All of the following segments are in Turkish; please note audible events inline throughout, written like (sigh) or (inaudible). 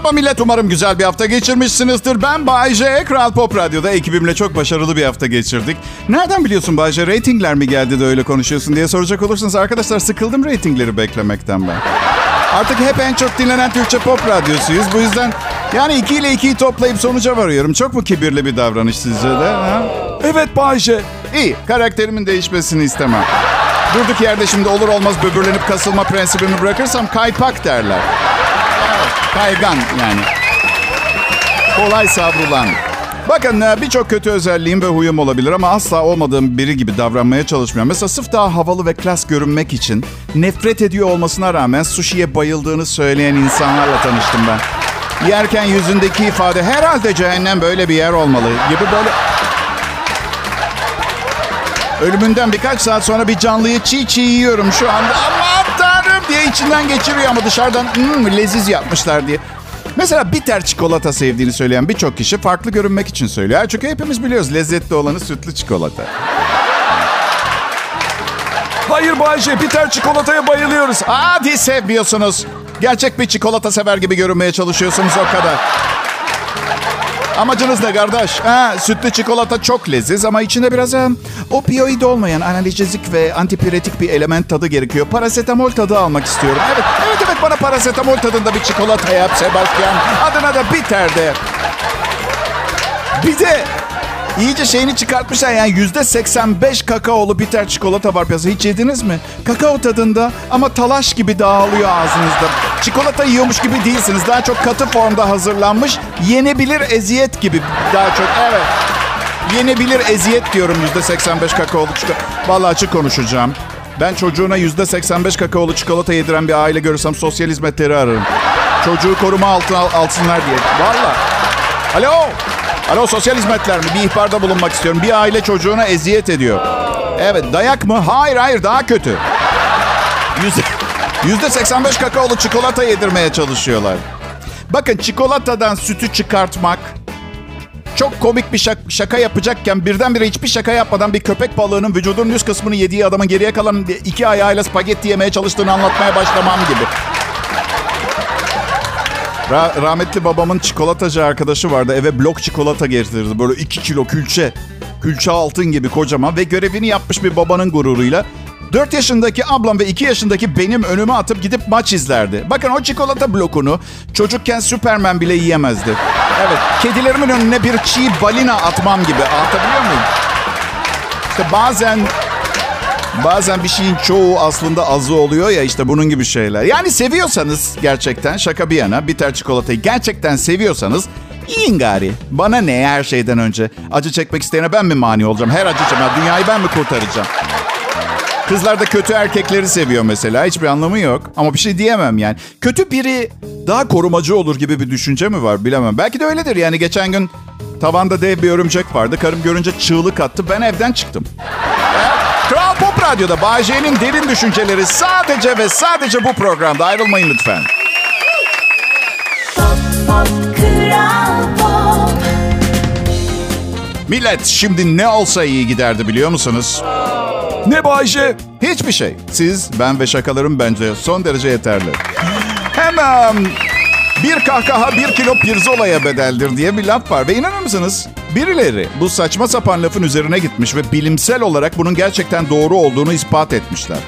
Merhaba millet, umarım güzel bir hafta geçirmişsinizdir. Ben Bayce, Kral Pop Radyo'da ekibimle çok başarılı bir hafta geçirdik. Nereden biliyorsun Bayce, reytingler mi geldi de öyle konuşuyorsun diye soracak olursanız arkadaşlar sıkıldım reytingleri beklemekten ben. Artık hep en çok dinlenen Türkçe pop radyosuyuz. Bu yüzden yani 2 ile 2'yi toplayıp sonuca varıyorum. Çok mu kibirli bir davranış sizce de? Ha? Evet Bayce. İyi, karakterimin değişmesini istemem. Durduk yerde şimdi olur olmaz böbürlenip kasılma prensibimi bırakırsam kaypak derler. Kaygan yani. Kolay savrulan. Bakın e, birçok kötü özelliğim ve huyum olabilir ama asla olmadığım biri gibi davranmaya çalışmıyorum. Mesela sırf daha havalı ve klas görünmek için nefret ediyor olmasına rağmen sushi'ye bayıldığını söyleyen insanlarla tanıştım ben. Yerken yüzündeki ifade herhalde cehennem böyle bir yer olmalı gibi böyle... Ölümünden birkaç saat sonra bir canlıyı çiğ çiğ yiyorum şu anda. Diye içinden geçiriyor ama dışarıdan hmm, leziz yapmışlar diye. Mesela bitter çikolata sevdiğini söyleyen birçok kişi farklı görünmek için söylüyor. Çünkü hepimiz biliyoruz lezzetli olanı sütlü çikolata. Hayır Bayce, bitter çikolataya bayılıyoruz. Hadi sevmiyorsunuz. Gerçek bir çikolata sever gibi görünmeye çalışıyorsunuz o kadar. Amacınız ne kardeş? Ha, sütlü çikolata çok leziz ama içinde biraz ha, opioid olmayan analjezik ve antipiretik bir element tadı gerekiyor. Parasetamol tadı almak istiyorum. Evet, evet, evet bana parasetamol tadında bir çikolata yap Sebastian. Adına da bitter de. Bir de iyice şeyini çıkartmışlar yani yüzde 85 kakaolu bitter çikolata var piyasada. Hiç yediniz mi? Kakao tadında ama talaş gibi dağılıyor ağzınızda. Çikolata yiyormuş gibi değilsiniz. Daha çok katı formda hazırlanmış. Yenebilir eziyet gibi daha çok. Evet. Yenebilir eziyet diyorum yüzde 85 kakaolu çikolata. Vallahi açık konuşacağım. Ben çocuğuna yüzde 85 kakaolu çikolata yediren bir aile görürsem sosyal hizmetleri ararım. Çocuğu koruma altına alsınlar diye. Vallahi. Alo. Alo sosyal hizmetler mi? Bir ihbarda bulunmak istiyorum. Bir aile çocuğuna eziyet ediyor. Evet dayak mı? Hayır hayır daha kötü. Yüzde, yüzde 85 kakaolu çikolata yedirmeye çalışıyorlar. Bakın çikolatadan sütü çıkartmak çok komik bir şaka, şaka yapacakken birdenbire hiçbir şaka yapmadan bir köpek balığının vücudunun üst kısmını yediği adamın geriye kalan iki ayağıyla spagetti yemeye çalıştığını anlatmaya başlamam gibi. Ra- rahmetli babamın çikolatacı arkadaşı vardı. Eve blok çikolata getirirdi. Böyle iki kilo külçe. Külçe altın gibi kocaman ve görevini yapmış bir babanın gururuyla 4 yaşındaki ablam ve 2 yaşındaki benim önüme atıp gidip maç izlerdi. Bakın o çikolata blokunu çocukken Superman bile yiyemezdi. Evet, kedilerimin önüne bir çiğ balina atmam gibi. Anlatabiliyor muyum? İşte bazen Bazen bir şeyin çoğu aslında azı oluyor ya işte bunun gibi şeyler. Yani seviyorsanız gerçekten şaka bir yana bitter çikolatayı gerçekten seviyorsanız yiyin gari. Bana ne her şeyden önce? Acı çekmek isteyene ben mi mani olacağım? Her acı çekmem. Dünyayı ben mi kurtaracağım? Kızlar da kötü erkekleri seviyor mesela. Hiçbir anlamı yok. Ama bir şey diyemem yani. Kötü biri daha korumacı olur gibi bir düşünce mi var bilemem. Belki de öyledir yani. Geçen gün tavanda dev bir örümcek vardı. Karım görünce çığlık attı. Ben evden çıktım. Pop Radyo'da Bay J'nin derin düşünceleri sadece ve sadece bu programda. Ayrılmayın lütfen. Pop, pop, Kral Pop. Millet şimdi ne olsa iyi giderdi biliyor musunuz? Ne Bayce? Hiçbir şey. Siz, ben ve şakalarım bence son derece yeterli. Hemen bir kahkaha bir kilo pirzolaya bedeldir diye bir laf var. Ve inanır mısınız? Birileri bu saçma sapan lafın üzerine gitmiş ve bilimsel olarak bunun gerçekten doğru olduğunu ispat etmişler.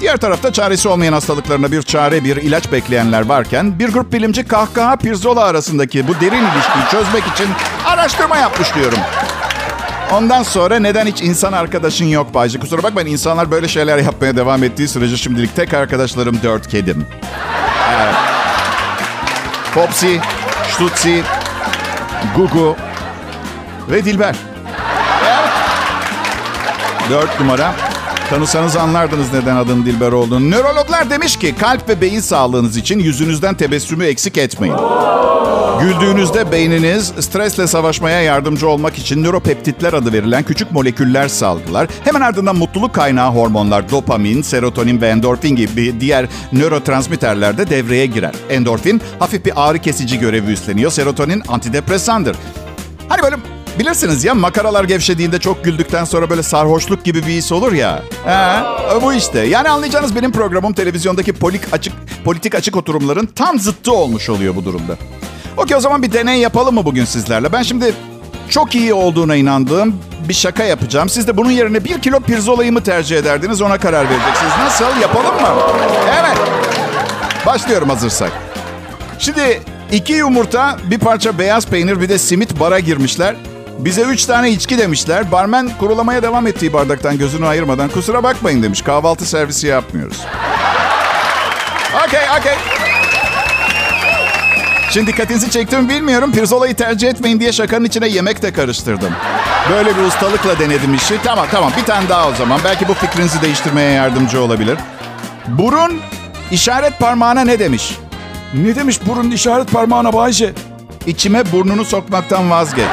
Diğer tarafta çaresi olmayan hastalıklarına bir çare, bir ilaç bekleyenler varken bir grup bilimci kahkaha pirzola arasındaki bu derin ilişkiyi çözmek için araştırma yapmış diyorum. Ondan sonra neden hiç insan arkadaşın yok Bayce? Kusura bakmayın insanlar böyle şeyler yapmaya devam ettiği sürece şimdilik tek arkadaşlarım dört kedim. Evet. Popsi, Stutzi, Gugu ve Dilber. Dört numara. Tanısanız anlardınız neden adının Dilber olduğunu. Nörologlar demiş ki kalp ve beyin sağlığınız için yüzünüzden tebessümü eksik etmeyin. Güldüğünüzde beyniniz stresle savaşmaya yardımcı olmak için nöropeptitler adı verilen küçük moleküller salgılar. Hemen ardından mutluluk kaynağı hormonlar dopamin, serotonin ve endorfin gibi diğer nörotransmitterler de devreye girer. Endorfin hafif bir ağrı kesici görevi üstleniyor. Serotonin antidepresandır. Hani böyle bilirsiniz ya makaralar gevşediğinde çok güldükten sonra böyle sarhoşluk gibi bir his olur ya. He, bu işte. Yani anlayacağınız benim programım televizyondaki politik açık, politik açık oturumların tam zıttı olmuş oluyor bu durumda. Okey o zaman bir deney yapalım mı bugün sizlerle? Ben şimdi çok iyi olduğuna inandığım bir şaka yapacağım. Siz de bunun yerine bir kilo pirzolayı mı tercih ederdiniz ona karar vereceksiniz. Nasıl? Yapalım mı? Evet. Başlıyorum hazırsak. Şimdi iki yumurta, bir parça beyaz peynir, bir de simit bara girmişler. Bize üç tane içki demişler. Barmen kurulamaya devam ettiği bardaktan gözünü ayırmadan kusura bakmayın demiş. Kahvaltı servisi yapmıyoruz. Okey, okey. Şimdi dikkatinizi çektim bilmiyorum. Pirzolayı tercih etmeyin diye şakanın içine yemek de karıştırdım. Böyle bir ustalıkla denedim işi. Tamam tamam bir tane daha o zaman. Belki bu fikrinizi değiştirmeye yardımcı olabilir. Burun işaret parmağına ne demiş? Ne demiş burun işaret parmağına Bayce? İçime burnunu sokmaktan vazgeç.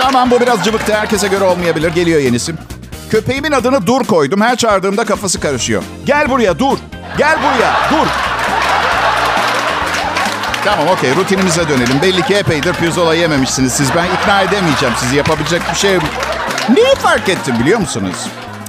Tamam bu biraz cıvıktı. Herkese göre olmayabilir. Geliyor yenisi. Köpeğimin adını Dur koydum. Her çağırdığımda kafası karışıyor. Gel buraya dur. Gel buraya dur. Tamam okey rutinimize dönelim. Belli ki epeydir pirzola yememişsiniz siz. Ben ikna edemeyeceğim sizi. Yapabilecek bir şey... Neyi fark ettim biliyor musunuz?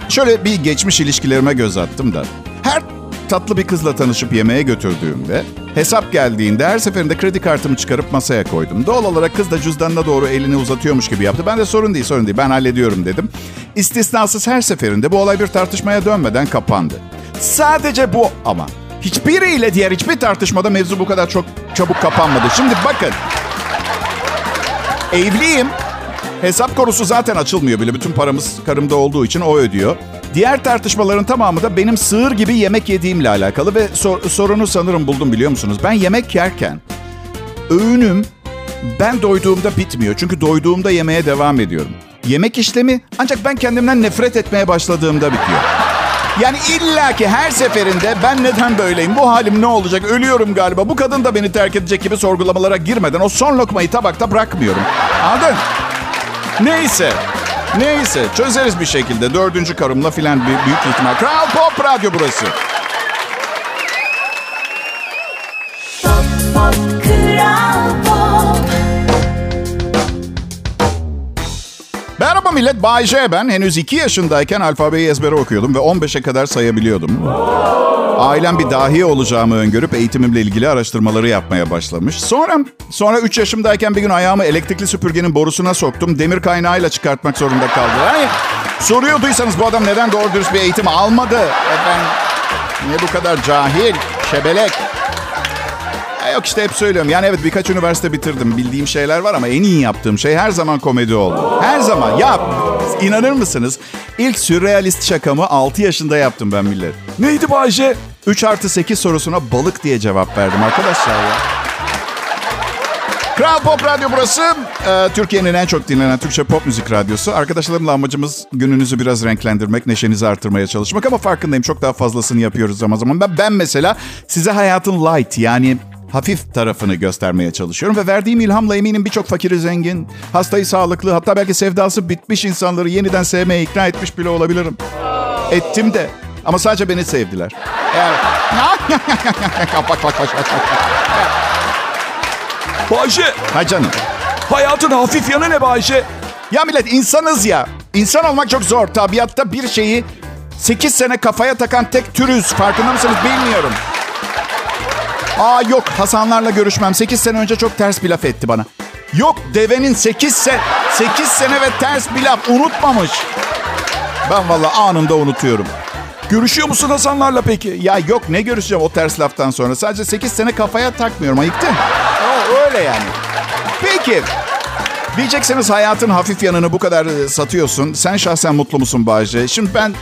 Şöyle bir geçmiş ilişkilerime göz attım da. Her tatlı bir kızla tanışıp yemeğe götürdüğümde hesap geldiğinde her seferinde kredi kartımı çıkarıp masaya koydum. Doğal olarak kız da cüzdanına doğru elini uzatıyormuş gibi yaptı. Ben de sorun değil sorun değil ben hallediyorum dedim. İstisnasız her seferinde bu olay bir tartışmaya dönmeden kapandı. Sadece bu ama. Hiçbiriyle diğer hiçbir tartışmada mevzu bu kadar çok çabuk kapanmadı. Şimdi bakın. Evliyim. Hesap konusu zaten açılmıyor bile. Bütün paramız karımda olduğu için o ödüyor. Diğer tartışmaların tamamı da benim sığır gibi yemek yediğimle alakalı ve sor- sorunu sanırım buldum biliyor musunuz? Ben yemek yerken öğünüm ben doyduğumda bitmiyor. Çünkü doyduğumda yemeye devam ediyorum. Yemek işlemi ancak ben kendimden nefret etmeye başladığımda bitiyor. Yani illaki her seferinde ben neden böyleyim, bu halim ne olacak, ölüyorum galiba, bu kadın da beni terk edecek gibi sorgulamalara girmeden o son lokmayı tabakta bırakmıyorum. Anladın? Neyse. Neyse çözeriz bir şekilde. Dördüncü karımla filan büyük, büyük ihtimal. Kral Pop Radyo burası. Pop Pop Kral Merhaba millet, Bay J ben. Henüz 2 yaşındayken alfabeyi ezbere okuyordum ve 15'e kadar sayabiliyordum. Ailem bir dahi olacağımı öngörüp eğitimimle ilgili araştırmaları yapmaya başlamış. Sonra sonra 3 yaşımdayken bir gün ayağımı elektrikli süpürgenin borusuna soktum. Demir kaynağıyla çıkartmak zorunda kaldı. Hani soruyorduysanız bu adam neden doğru dürüst bir eğitim almadı? Efendim, niye bu kadar cahil, şebelek? Ya yok işte hep söylüyorum. Yani evet birkaç üniversite bitirdim. Bildiğim şeyler var ama en iyi yaptığım şey her zaman komedi oldu. Her zaman. Ya inanır mısınız? İlk sürrealist şakamı 6 yaşında yaptım ben millet. Neydi Bayce? 3 artı 8 sorusuna balık diye cevap verdim arkadaşlar ya. Kral Pop Radyo burası. Ee, Türkiye'nin en çok dinlenen Türkçe pop müzik radyosu. Arkadaşlarımla amacımız gününüzü biraz renklendirmek, neşenizi artırmaya çalışmak. Ama farkındayım çok daha fazlasını yapıyoruz zaman zaman. Ben, ben mesela size hayatın light yani hafif tarafını göstermeye çalışıyorum. Ve verdiğim ilhamla eminim birçok fakiri zengin, hastayı sağlıklı, hatta belki sevdası bitmiş insanları yeniden sevmeye ikna etmiş bile olabilirim. Ettim de. Ama sadece beni sevdiler. Evet. bak bak bak bak. Bayce Ha canım. hayatın hafif yanı ne Bayce? Ya millet insanız ya. İnsan olmak çok zor. Tabiatta bir şeyi 8 sene kafaya takan tek türüz. Farkında mısınız bilmiyorum. Aa yok Hasanlarla görüşmem. 8 sene önce çok ters bir laf etti bana. Yok devenin 8 sene 8 sene ve ters bir laf unutmamış. Ben vallahi anında unutuyorum. Görüşüyor musun Hasanlarla peki? Ya yok ne görüşeceğim o ters laftan sonra. Sadece 8 sene kafaya takmıyorum. Ayıktın. O, öyle yani. Peki. Diyecekseniz hayatın hafif yanını bu kadar e, satıyorsun. Sen şahsen mutlu musun Bayce? Şimdi ben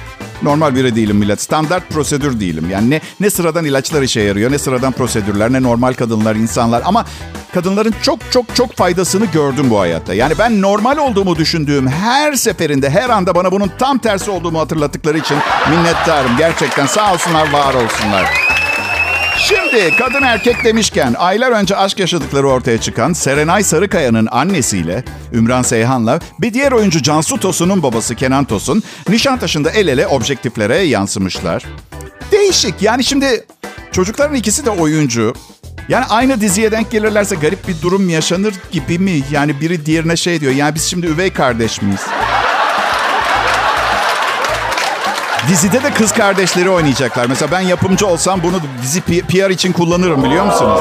normal biri değilim millet. Standart prosedür değilim. Yani ne, ne sıradan ilaçlar işe yarıyor, ne sıradan prosedürler, ne normal kadınlar, insanlar. Ama kadınların çok çok çok faydasını gördüm bu hayatta. Yani ben normal olduğumu düşündüğüm her seferinde, her anda bana bunun tam tersi olduğumu hatırlattıkları için minnettarım. Gerçekten sağ olsunlar, var olsunlar. Şimdi kadın erkek demişken aylar önce aşk yaşadıkları ortaya çıkan Serenay Sarıkaya'nın annesiyle Ümran Seyhan'la bir diğer oyuncu Cansu Tosun'un babası Kenan Tosun Nişantaşı'nda el ele objektiflere yansımışlar. Değişik yani şimdi çocukların ikisi de oyuncu. Yani aynı diziye denk gelirlerse garip bir durum yaşanır gibi mi? Yani biri diğerine şey diyor. Yani biz şimdi üvey kardeş miyiz? Dizide de kız kardeşleri oynayacaklar. Mesela ben yapımcı olsam bunu dizi PR için kullanırım biliyor musunuz?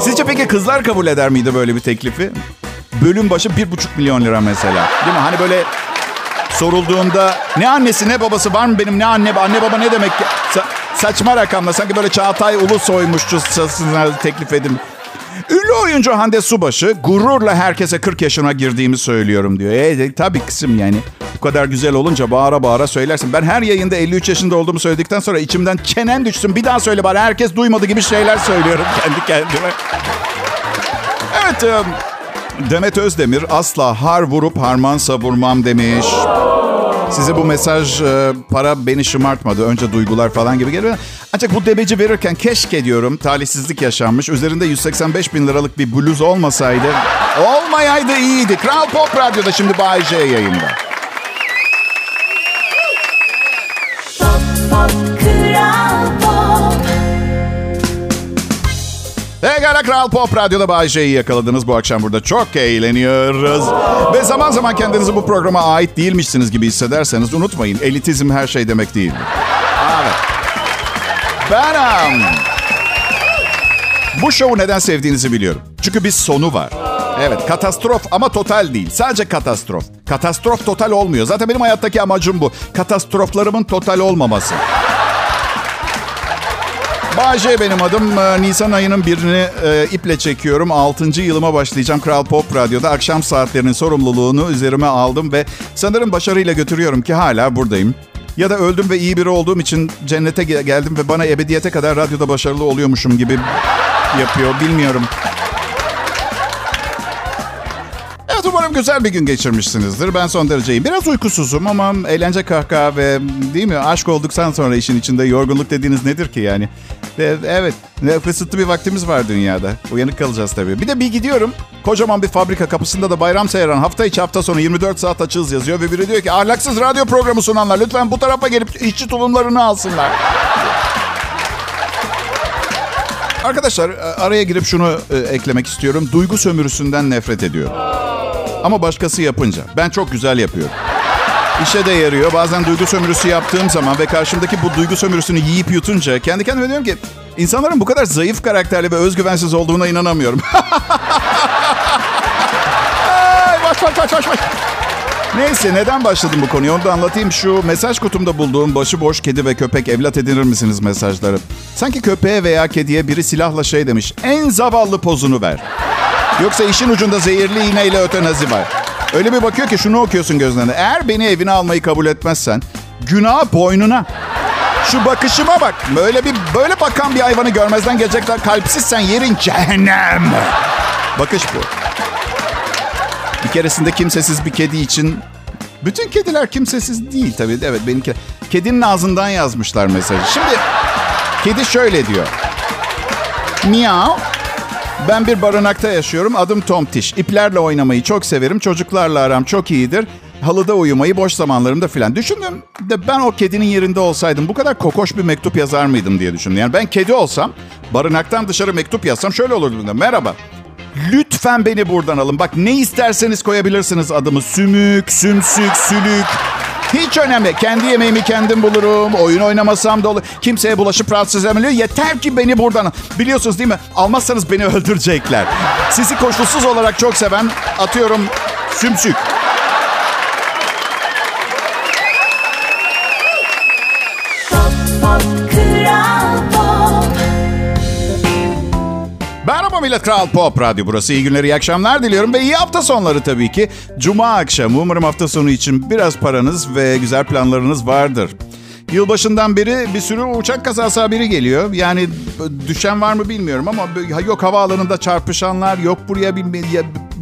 Sizce peki kızlar kabul eder miydi böyle bir teklifi? Bölüm başı bir buçuk milyon lira mesela. Değil mi? Hani böyle sorulduğunda ne annesi ne babası var mı benim ne anne anne baba ne demek ki? Sa- saçma rakamla sanki böyle Çağatay Ulusoy'muşçasına teklif edin. Ünlü oyuncu Hande Subaşı gururla herkese 40 yaşına girdiğimi söylüyorum diyor. E, tabii kızım yani. Bu kadar güzel olunca bağıra bağıra söylersin. Ben her yayında 53 yaşında olduğumu söyledikten sonra içimden çenen düşsün bir daha söyle bari herkes duymadı gibi şeyler söylüyorum (laughs) kendi kendime. Evet Demet Özdemir asla har vurup harman savurmam demiş. Size bu mesaj e, para beni şımartmadı. Önce duygular falan gibi geliyor. Ancak bu demeci verirken keşke diyorum talihsizlik yaşanmış. Üzerinde 185 bin liralık bir bluz olmasaydı. Olmayaydı iyiydi. Kral Pop Radyo'da şimdi Bay J yayında. Pekala Kral Pop Radyo'da Bay J'yi yakaladınız. Bu akşam burada çok eğleniyoruz. Ve zaman zaman kendinizi bu programa ait değilmişsiniz gibi hissederseniz unutmayın. Elitizm her şey demek değil. Evet. Benim. Bu şovu neden sevdiğinizi biliyorum. Çünkü bir sonu var. Evet katastrof ama total değil. Sadece katastrof. Katastrof total olmuyor. Zaten benim hayattaki amacım bu. Katastroflarımın total olmaması. Bahçe benim adım. Ee, Nisan ayının birini e, iple çekiyorum. 6. yılıma başlayacağım Kral Pop Radyo'da. Akşam saatlerinin sorumluluğunu üzerime aldım ve sanırım başarıyla götürüyorum ki hala buradayım. Ya da öldüm ve iyi biri olduğum için cennete ge- geldim ve bana ebediyete kadar radyoda başarılı oluyormuşum gibi yapıyor. Bilmiyorum. Evet umarım güzel bir gün geçirmişsinizdir. Ben son dereceyim. Biraz uykusuzum ama eğlence kahkaha ve değil mi aşk olduktan sonra işin içinde yorgunluk dediğiniz nedir ki yani? Ve evet ne kısıtlı bir vaktimiz var dünyada. Uyanık kalacağız tabii. Bir de bir gidiyorum. Kocaman bir fabrika kapısında da bayram seyran hafta içi hafta sonu 24 saat açığız yazıyor. Ve biri diyor ki ahlaksız radyo programı sunanlar lütfen bu tarafa gelip işçi tulumlarını alsınlar. Arkadaşlar araya girip şunu e, eklemek istiyorum. Duygu sömürüsünden nefret ediyorum. Ama başkası yapınca. Ben çok güzel yapıyorum. İşe de yarıyor. Bazen duygu sömürüsü yaptığım zaman ve karşımdaki bu duygu sömürüsünü yiyip yutunca kendi kendime diyorum ki insanların bu kadar zayıf karakterli ve özgüvensiz olduğuna inanamıyorum. (laughs) Ay, baş, baş, baş, baş, baş. Neyse neden başladım bu konuyu onu da anlatayım. Şu mesaj kutumda bulduğum başıboş kedi ve köpek evlat edinir misiniz mesajları. Sanki köpeğe veya kediye biri silahla şey demiş. En zavallı pozunu ver. Yoksa işin ucunda zehirli iğneyle ötenazi var. Öyle bir bakıyor ki şunu okuyorsun gözlerine. Eğer beni evine almayı kabul etmezsen günah boynuna. Şu bakışıma bak. Böyle bir böyle bakan bir hayvanı görmezden gelecekler. Kalpsizsen yerin cehennem. Bakış bu. Bir keresinde kimsesiz bir kedi için... Bütün kediler kimsesiz değil tabii. Evet benimki. Kedinin ağzından yazmışlar mesajı. Şimdi kedi şöyle diyor. Miau. Ben bir barınakta yaşıyorum. Adım Tom Tiş. İplerle oynamayı çok severim. Çocuklarla aram çok iyidir. Halıda uyumayı boş zamanlarımda filan. Düşündüm de ben o kedinin yerinde olsaydım bu kadar kokoş bir mektup yazar mıydım diye düşündüm. Yani ben kedi olsam barınaktan dışarı mektup yazsam şöyle olurdu. da, Merhaba. Lütfen beni buradan alın. Bak ne isterseniz koyabilirsiniz adımı. Sümük, sümsük, sülük. Hiç önemli. Kendi yemeğimi kendim bulurum. Oyun oynamasam da olur. Kimseye bulaşıp rahatsız edemiyor. Yeter ki beni buradan. Biliyorsunuz değil mi? Almazsanız beni öldürecekler. Sizi koşulsuz olarak çok seven atıyorum sümsük. Millet Kral Pop Radyo burası. İyi günler, iyi akşamlar diliyorum ve iyi hafta sonları tabii ki. Cuma akşamı umarım hafta sonu için biraz paranız ve güzel planlarınız vardır. Yılbaşından beri bir sürü uçak kazası haberi geliyor. Yani düşen var mı bilmiyorum ama yok havaalanında çarpışanlar, yok buraya bir,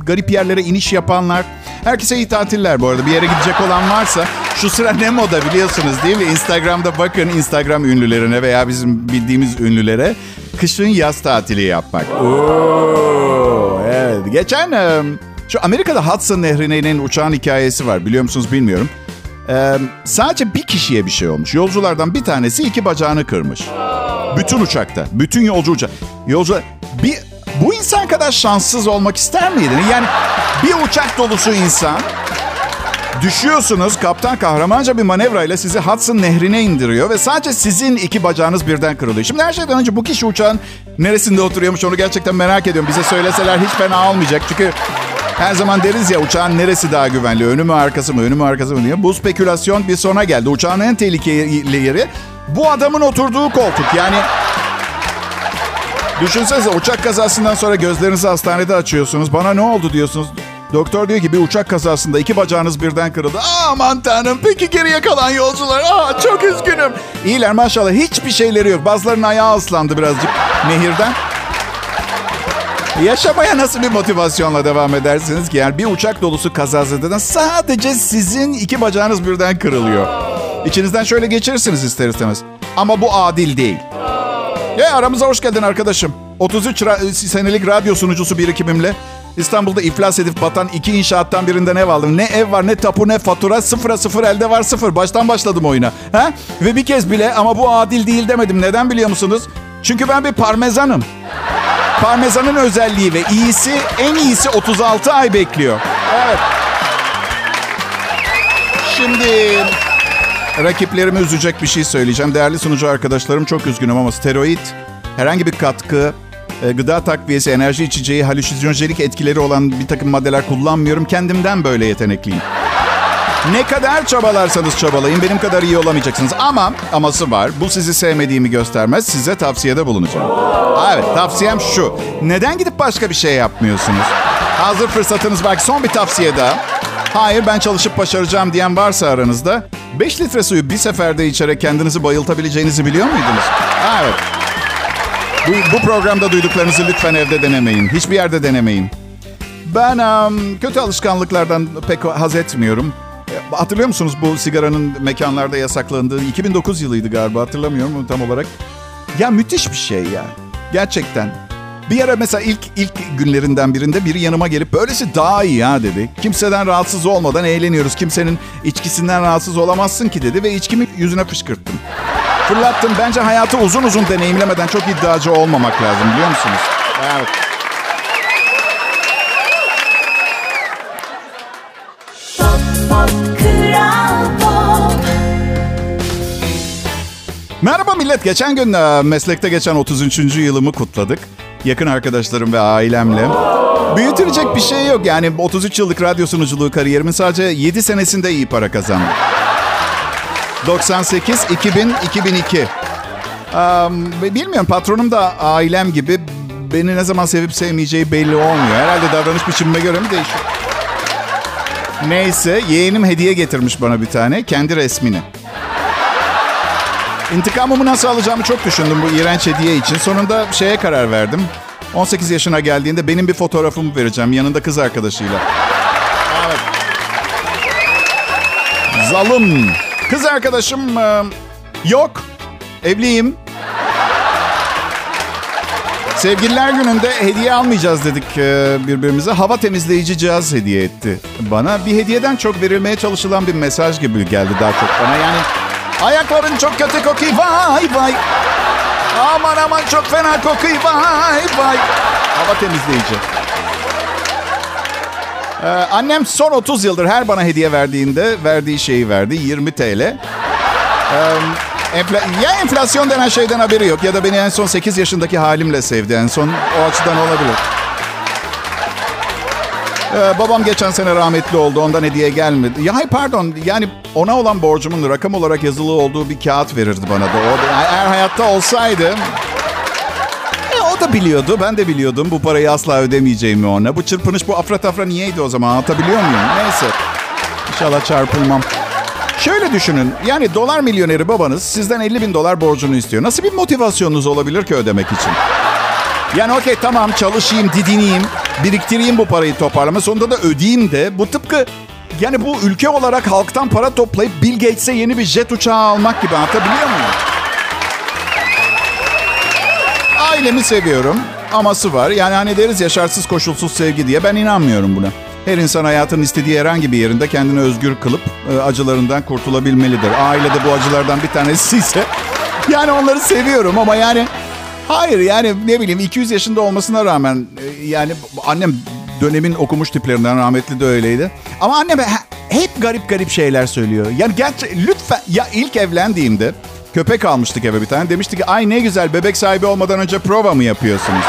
garip yerlere iniş yapanlar. Herkese iyi tatiller bu arada. Bir yere gidecek olan varsa şu sıra ne moda biliyorsunuz değil mi? Instagram'da bakın Instagram ünlülerine veya bizim bildiğimiz ünlülere kışın yaz tatili yapmak. Oo, evet. Geçen şu Amerika'da Hudson Nehri'ne inen uçağın hikayesi var. Biliyor musunuz bilmiyorum. E, sadece bir kişiye bir şey olmuş. Yolculardan bir tanesi iki bacağını kırmış. Bütün uçakta. Bütün yolcu uçak. Yolcu bir bu insan kadar şanssız olmak ister miydin? Yani bir uçak dolusu insan Düşüyorsunuz, kaptan kahramanca bir manevrayla sizi Hudson nehrine indiriyor ve sadece sizin iki bacağınız birden kırılıyor. Şimdi her şeyden önce bu kişi uçağın neresinde oturuyormuş onu gerçekten merak ediyorum. Bize söyleseler hiç fena olmayacak. Çünkü her zaman deriz ya uçağın neresi daha güvenli? Önü mü arkası mı? Önü mü arkası mı diye. Bu spekülasyon bir sona geldi. Uçağın en tehlikeli yeri bu adamın oturduğu koltuk. Yani düşünsenize uçak kazasından sonra gözlerinizi hastanede açıyorsunuz. Bana ne oldu diyorsunuz. Doktor diyor ki bir uçak kazasında iki bacağınız birden kırıldı. Aman tanrım peki geriye kalan yolcular. Aa, çok üzgünüm. İyiler maşallah hiçbir şeyleri yok. Bazılarının ayağı ıslandı birazcık nehirden. Yaşamaya nasıl bir motivasyonla devam edersiniz ki? Yani bir uçak dolusu kazazeden sadece sizin iki bacağınız birden kırılıyor. İçinizden şöyle geçirirsiniz ister istemez. Ama bu adil değil. Ya aramıza hoş geldin arkadaşım. 33 ra- senelik radyo sunucusu birikimimle İstanbul'da iflas edip batan iki inşaattan birinden ev aldım. Ne ev var ne tapu ne fatura sıfıra sıfır elde var sıfır. Baştan başladım oyuna. Ha? Ve bir kez bile ama bu adil değil demedim. Neden biliyor musunuz? Çünkü ben bir parmezanım. Parmesanın özelliği ve iyisi en iyisi 36 ay bekliyor. Evet. Şimdi rakiplerimi üzecek bir şey söyleyeceğim. Değerli sunucu arkadaşlarım çok üzgünüm ama steroid herhangi bir katkı, e, gıda takviyesi, enerji içeceği, halüsinojenik etkileri olan bir takım maddeler kullanmıyorum. Kendimden böyle yetenekliyim. Ne kadar çabalarsanız çabalayın benim kadar iyi olamayacaksınız. Ama aması var. Bu sizi sevmediğimi göstermez. Size tavsiyede bulunacağım. Evet tavsiyem şu. Neden gidip başka bir şey yapmıyorsunuz? Hazır fırsatınız var. Son bir tavsiye daha. Hayır ben çalışıp başaracağım diyen varsa aranızda 5 litre suyu bir seferde içerek kendinizi bayıltabileceğinizi biliyor muydunuz? Evet. Bu, bu programda duyduklarınızı lütfen evde denemeyin. Hiçbir yerde denemeyin. Ben em, kötü alışkanlıklardan pek haz etmiyorum. Hatırlıyor musunuz bu sigaranın mekanlarda yasaklandığı 2009 yılıydı galiba hatırlamıyorum tam olarak. Ya müthiş bir şey ya. Gerçekten. Bir ara mesela ilk ilk günlerinden birinde biri yanıma gelip böylesi daha iyi ya dedi. Kimseden rahatsız olmadan eğleniyoruz. Kimsenin içkisinden rahatsız olamazsın ki dedi ve içkimi yüzüne fışkırttım. Fırlattım. Bence hayatı uzun uzun deneyimlemeden çok iddiacı olmamak lazım biliyor musunuz? Evet. Pop Pop Kral Pop Merhaba millet. Geçen gün e, meslekte geçen 33. yılımı kutladık. Yakın arkadaşlarım ve ailemle. Büyütülecek bir şey yok. Yani 33 yıllık radyo sunuculuğu kariyerimin sadece 7 senesinde iyi para kazandım. 98, 2000, 2002. Am, ve bilmiyorum patronum da ailem gibi beni ne zaman sevip sevmeyeceği belli olmuyor. Herhalde davranış biçimime göre mi değişiyor? Neyse yeğenim hediye getirmiş bana bir tane. Kendi resmini. İntikamımı nasıl alacağımı çok düşündüm bu iğrenç hediye için. Sonunda şeye karar verdim. 18 yaşına geldiğinde benim bir fotoğrafımı vereceğim yanında kız arkadaşıyla. Evet. Zalım. Kız arkadaşım e, yok. Evliyim. Sevgililer gününde hediye almayacağız dedik e, birbirimize. Hava temizleyici cihaz hediye etti bana. Bir hediyeden çok verilmeye çalışılan bir mesaj gibi geldi daha çok bana. Yani ayakların çok kötü kokuyor vay vay. Aman aman çok fena kokuyor vay vay. Hava temizleyici. Ee, annem son 30 yıldır her bana hediye verdiğinde verdiği şeyi verdi. 20 TL. Ee, enfla- ya enflasyon denen şeyden haberi yok ya da beni en son 8 yaşındaki halimle sevdi. En son o açıdan olabilir. Ee, babam geçen sene rahmetli oldu. Ondan hediye gelmedi. Ya pardon. Yani ona olan borcumun rakam olarak yazılı olduğu bir kağıt verirdi bana da. O, eğer hayatta olsaydı e, o da biliyordu. Ben de biliyordum bu parayı asla ödemeyeceğimi ona. Bu çırpınış, bu afra tafra niyeydi o zaman? Anlatabiliyor muyum? Neyse. İnşallah çarpılmam. Şöyle düşünün. Yani dolar milyoneri babanız sizden 50 bin dolar borcunu istiyor. Nasıl bir motivasyonunuz olabilir ki ödemek için? Yani okey tamam çalışayım, didineyim, biriktireyim bu parayı toparlama. Sonunda da ödeyeyim de. Bu tıpkı yani bu ülke olarak halktan para toplayıp Bill Gates'e yeni bir jet uçağı almak gibi anlatabiliyor muyum? Ailemi seviyorum. Aması var. Yani hani deriz ya şartsız koşulsuz sevgi diye. Ben inanmıyorum buna. Her insan hayatın istediği herhangi bir yerinde kendini özgür kılıp e, acılarından kurtulabilimelidir. Ailede bu acılardan bir tanesi ise yani onları seviyorum ama yani hayır yani ne bileyim 200 yaşında olmasına rağmen yani annem dönemin okumuş tiplerinden rahmetli de öyleydi. Ama annem he- hep garip garip şeyler söylüyor. Yani gerçi lütfen ya ilk evlendiğimde köpek almıştık eve bir tane. Demişti ki ay ne güzel bebek sahibi olmadan önce prova mı yapıyorsunuz?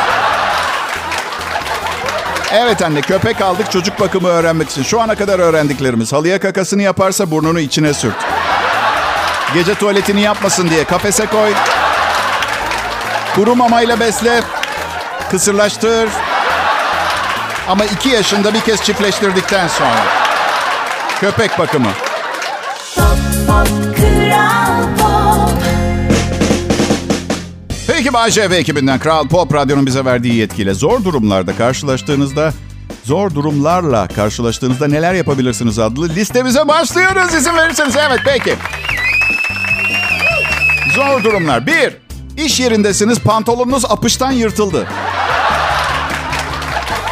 Evet anne köpek aldık çocuk bakımı öğrenmek için. Şu ana kadar öğrendiklerimiz. Halıya kakasını yaparsa burnunu içine sürt. Gece tuvaletini yapmasın diye kafese koy. Kuru mamayla besle. Kısırlaştır. Ama iki yaşında bir kez çiftleştirdikten sonra. Köpek bakımı. Pop Pop Kral Pop Peki Bayce ve ekibinden Kral Pop Radyo'nun bize verdiği yetkiyle zor durumlarda karşılaştığınızda zor durumlarla karşılaştığınızda neler yapabilirsiniz adlı listemize başlıyoruz izin verirseniz. Evet peki. Zor durumlar. Bir, iş yerindesiniz pantolonunuz apıştan yırtıldı.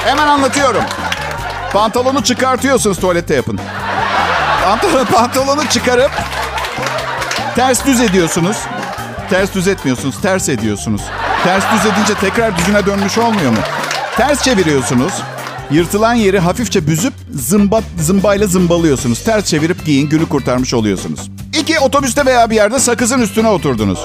Hemen anlatıyorum. Pantolonu çıkartıyorsunuz tuvalette yapın. Pantolonu, (laughs) pantolonu çıkarıp ters düz ediyorsunuz. Ters düz etmiyorsunuz, ters ediyorsunuz. Ters düz edince tekrar düzüne dönmüş olmuyor mu? Ters çeviriyorsunuz. Yırtılan yeri hafifçe büzüp zımba, zımbayla zımbalıyorsunuz. Ters çevirip giyin, günü kurtarmış oluyorsunuz. İki, otobüste veya bir yerde sakızın üstüne oturdunuz.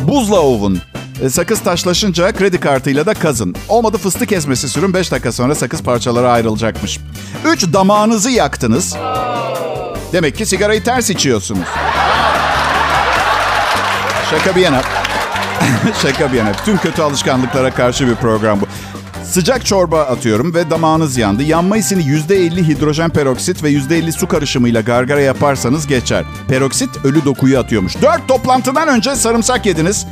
Buzla ovun. E, Sakız taşlaşınca kredi kartıyla da kazın. Olmadı fıstık ezmesi sürün 5 dakika sonra sakız parçalara ayrılacakmış. 3. Damağınızı yaktınız. Demek ki sigarayı ters içiyorsunuz. Şaka bir yana. (laughs) Şaka bir yana. Tüm kötü alışkanlıklara karşı bir program bu. Sıcak çorba atıyorum ve damağınız yandı. Yanma hissini %50 hidrojen peroksit ve %50 su karışımıyla gargara yaparsanız geçer. Peroksit ölü dokuyu atıyormuş. 4 toplantıdan önce sarımsak yediniz.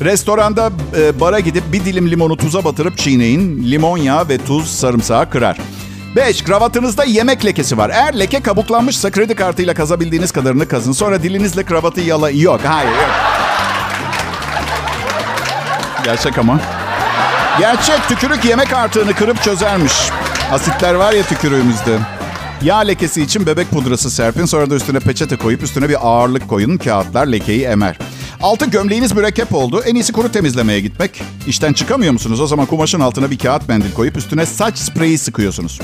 Restoranda e, bara gidip bir dilim limonu tuza batırıp çiğneyin. Limon yağı ve tuz sarımsağı kırar. 5. Kravatınızda yemek lekesi var. Eğer leke kabuklanmışsa kredi kartıyla kazabildiğiniz kadarını kazın. Sonra dilinizle kravatı yala... Yok, hayır. Gerçek ama. Gerçek tükürük yemek artığını kırıp çözermiş. Asitler var ya tükürüğümüzde. Yağ lekesi için bebek pudrası serpin. Sonra da üstüne peçete koyup üstüne bir ağırlık koyun. Kağıtlar lekeyi emer. Altı gömleğiniz mürekkep oldu. En iyisi kuru temizlemeye gitmek. İşten çıkamıyor musunuz? O zaman kumaşın altına bir kağıt mendil koyup üstüne saç spreyi sıkıyorsunuz.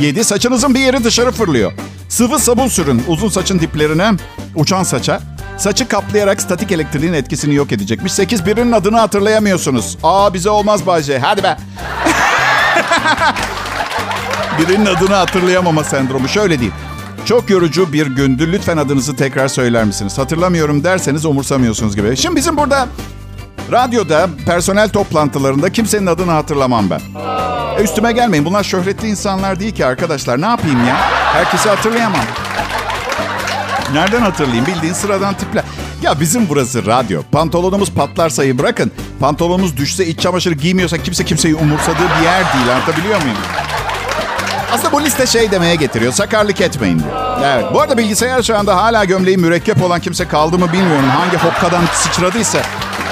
7. Saçınızın bir yeri dışarı fırlıyor. Sıvı sabun sürün uzun saçın diplerine, uçan saça. Saçı kaplayarak statik elektriğin etkisini yok edecekmiş. 8. Birinin adını hatırlayamıyorsunuz. Aa bize olmaz Bayce. Hadi be. (laughs) Birinin adını hatırlayamama sendromu. Şöyle değil. Çok yorucu bir gündü. Lütfen adınızı tekrar söyler misiniz? Hatırlamıyorum derseniz umursamıyorsunuz gibi. Şimdi bizim burada radyoda personel toplantılarında kimsenin adını hatırlamam ben. E, üstüme gelmeyin. Bunlar şöhretli insanlar değil ki arkadaşlar. Ne yapayım ya? Herkesi hatırlayamam. Nereden hatırlayayım? Bildiğin sıradan tipler. Ya bizim burası radyo. Pantolonumuz patlarsayı bırakın. Pantolonumuz düşse iç çamaşırı giymiyorsak kimse kimseyi umursadığı bir yer değil. Anlatabiliyor muyum? Aslında bu liste şey demeye getiriyor. Sakarlık etmeyin diyor. Evet. Bu arada bilgisayar şu anda hala gömleği mürekkep olan kimse kaldı mı bilmiyorum. Hangi hokkadan sıçradıysa.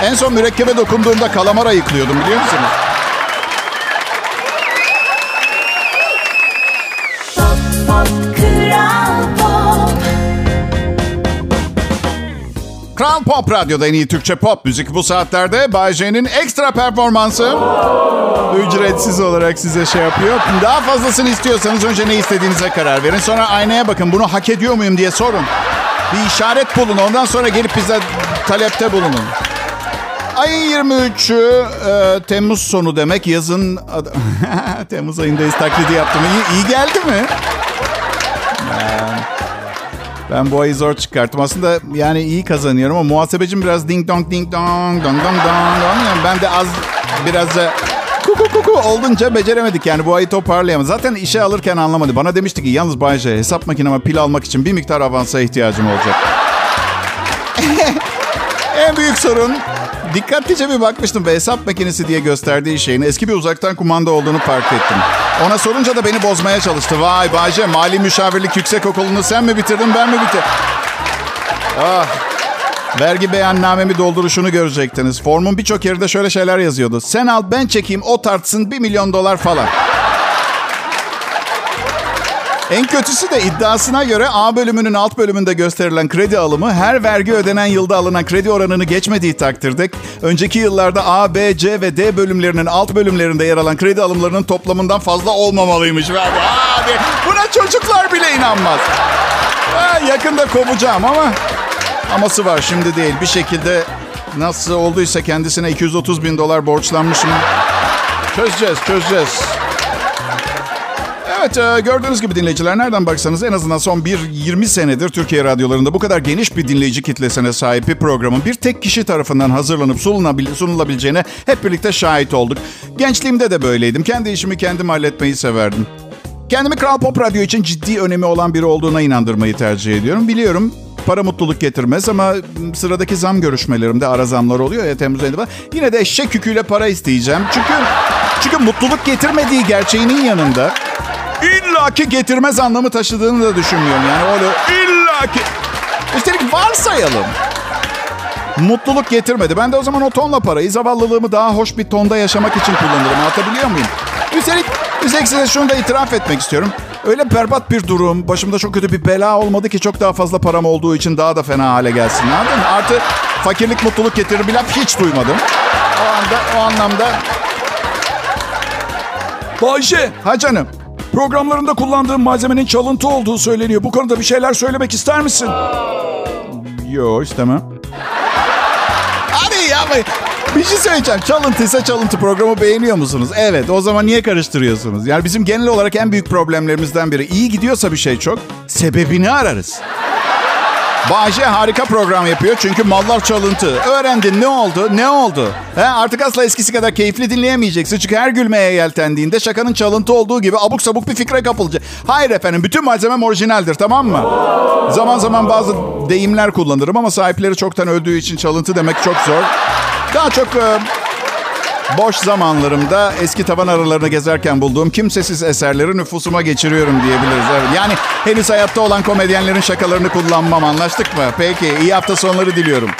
En son mürekkebe dokunduğumda kalamar ayıklıyordum biliyor musunuz? Kral Pop Radyo'da en iyi Türkçe pop müzik bu saatlerde Bay J'nin ekstra performansı. Ücretsiz olarak size şey yapıyor. Daha fazlasını istiyorsanız önce ne istediğinize karar verin. Sonra aynaya bakın bunu hak ediyor muyum diye sorun. Bir işaret bulun ondan sonra gelip bize talepte bulunun. Ayın 23'ü e, Temmuz sonu demek yazın... (laughs) Temmuz ayındayız taklidi yaptım. İyi, iyi geldi mi? Ben bu ayı zor çıkarttım. Aslında yani iyi kazanıyorum ama muhasebecim biraz ding dong ding dong dong dong dong. ben de az biraz da kuku kuku oldunca beceremedik yani bu ayı toparlayamadık. Zaten işe alırken anlamadı. Bana demişti ki yalnız Bayce hesap makineme pil almak için bir miktar avansa ihtiyacım olacak. (laughs) en büyük sorun dikkatlice bir bakmıştım ve hesap makinesi diye gösterdiği şeyin eski bir uzaktan kumanda olduğunu fark ettim. Ona sorunca da beni bozmaya çalıştı. Vay Bayce mali müşavirlik yüksek okulunu sen mi bitirdin ben mi bitirdim? Ah. Vergi beyannamemi dolduruşunu görecektiniz. Formun birçok yerinde şöyle şeyler yazıyordu. Sen al ben çekeyim o tartsın bir milyon dolar falan. En kötüsü de iddiasına göre A bölümünün alt bölümünde gösterilen kredi alımı her vergi ödenen yılda alınan kredi oranını geçmediği takdirde önceki yıllarda A, B, C ve D bölümlerinin alt bölümlerinde yer alan kredi alımlarının toplamından fazla olmamalıymış. Abi, buna çocuklar bile inanmaz. Yakında kovacağım ama aması var şimdi değil. Bir şekilde nasıl olduysa kendisine 230 bin dolar borçlanmışım. Çözeceğiz, çözeceğiz. Evet e, gördüğünüz gibi dinleyiciler nereden baksanız en azından son bir 20 senedir Türkiye radyolarında bu kadar geniş bir dinleyici kitlesine sahip bir programın bir tek kişi tarafından hazırlanıp sunulabileceğine hep birlikte şahit olduk. Gençliğimde de böyleydim. Kendi işimi kendim halletmeyi severdim. Kendimi Kral Pop Radyo için ciddi önemi olan biri olduğuna inandırmayı tercih ediyorum. Biliyorum para mutluluk getirmez ama sıradaki zam görüşmelerimde ara zamlar oluyor ya Temmuz ayında. Yine de eşek yüküyle para isteyeceğim. Çünkü çünkü mutluluk getirmediği gerçeğinin yanında illaki getirmez anlamı taşıdığını da düşünmüyorum. Yani öyle illaki. Üstelik varsayalım. Mutluluk getirmedi. Ben de o zaman o tonla parayı zavallılığımı daha hoş bir tonda yaşamak için kullanırım. Anlatabiliyor muyum? Üstelik, üstelik size şunu da itiraf etmek istiyorum. Öyle berbat bir durum, başımda çok kötü bir bela olmadı ki çok daha fazla param olduğu için daha da fena hale gelsin. Anladın mı? Artı fakirlik mutluluk getirir bir laf hiç duymadım. O anda, o anlamda. Bayce, Ha canım. Programlarında kullandığın malzemenin çalıntı olduğu söyleniyor. Bu konuda bir şeyler söylemek ister misin? Yo istemem. Hadi ya bir şey söyleyeceğim. Çalıntıysa çalıntı programı beğeniyor musunuz? Evet o zaman niye karıştırıyorsunuz? Yani bizim genel olarak en büyük problemlerimizden biri. iyi gidiyorsa bir şey çok sebebini ararız. Bahçe harika program yapıyor çünkü mallar çalıntı. Öğrendin ne oldu? Ne oldu? He, artık asla eskisi kadar keyifli dinleyemeyeceksin. Çünkü her gülmeye yeltendiğinde şakanın çalıntı olduğu gibi abuk sabuk bir fikre kapılacak. Hayır efendim bütün malzemem orijinaldir tamam mı? Zaman zaman bazı deyimler kullanırım ama sahipleri çoktan öldüğü için çalıntı demek çok zor. Daha çok e, boş zamanlarımda eski tavan aralarını gezerken bulduğum kimsesiz eserleri nüfusuma geçiriyorum diyebiliriz. Evet. Yani henüz hayatta olan komedyenlerin şakalarını kullanmam anlaştık mı? Peki iyi hafta sonları diliyorum.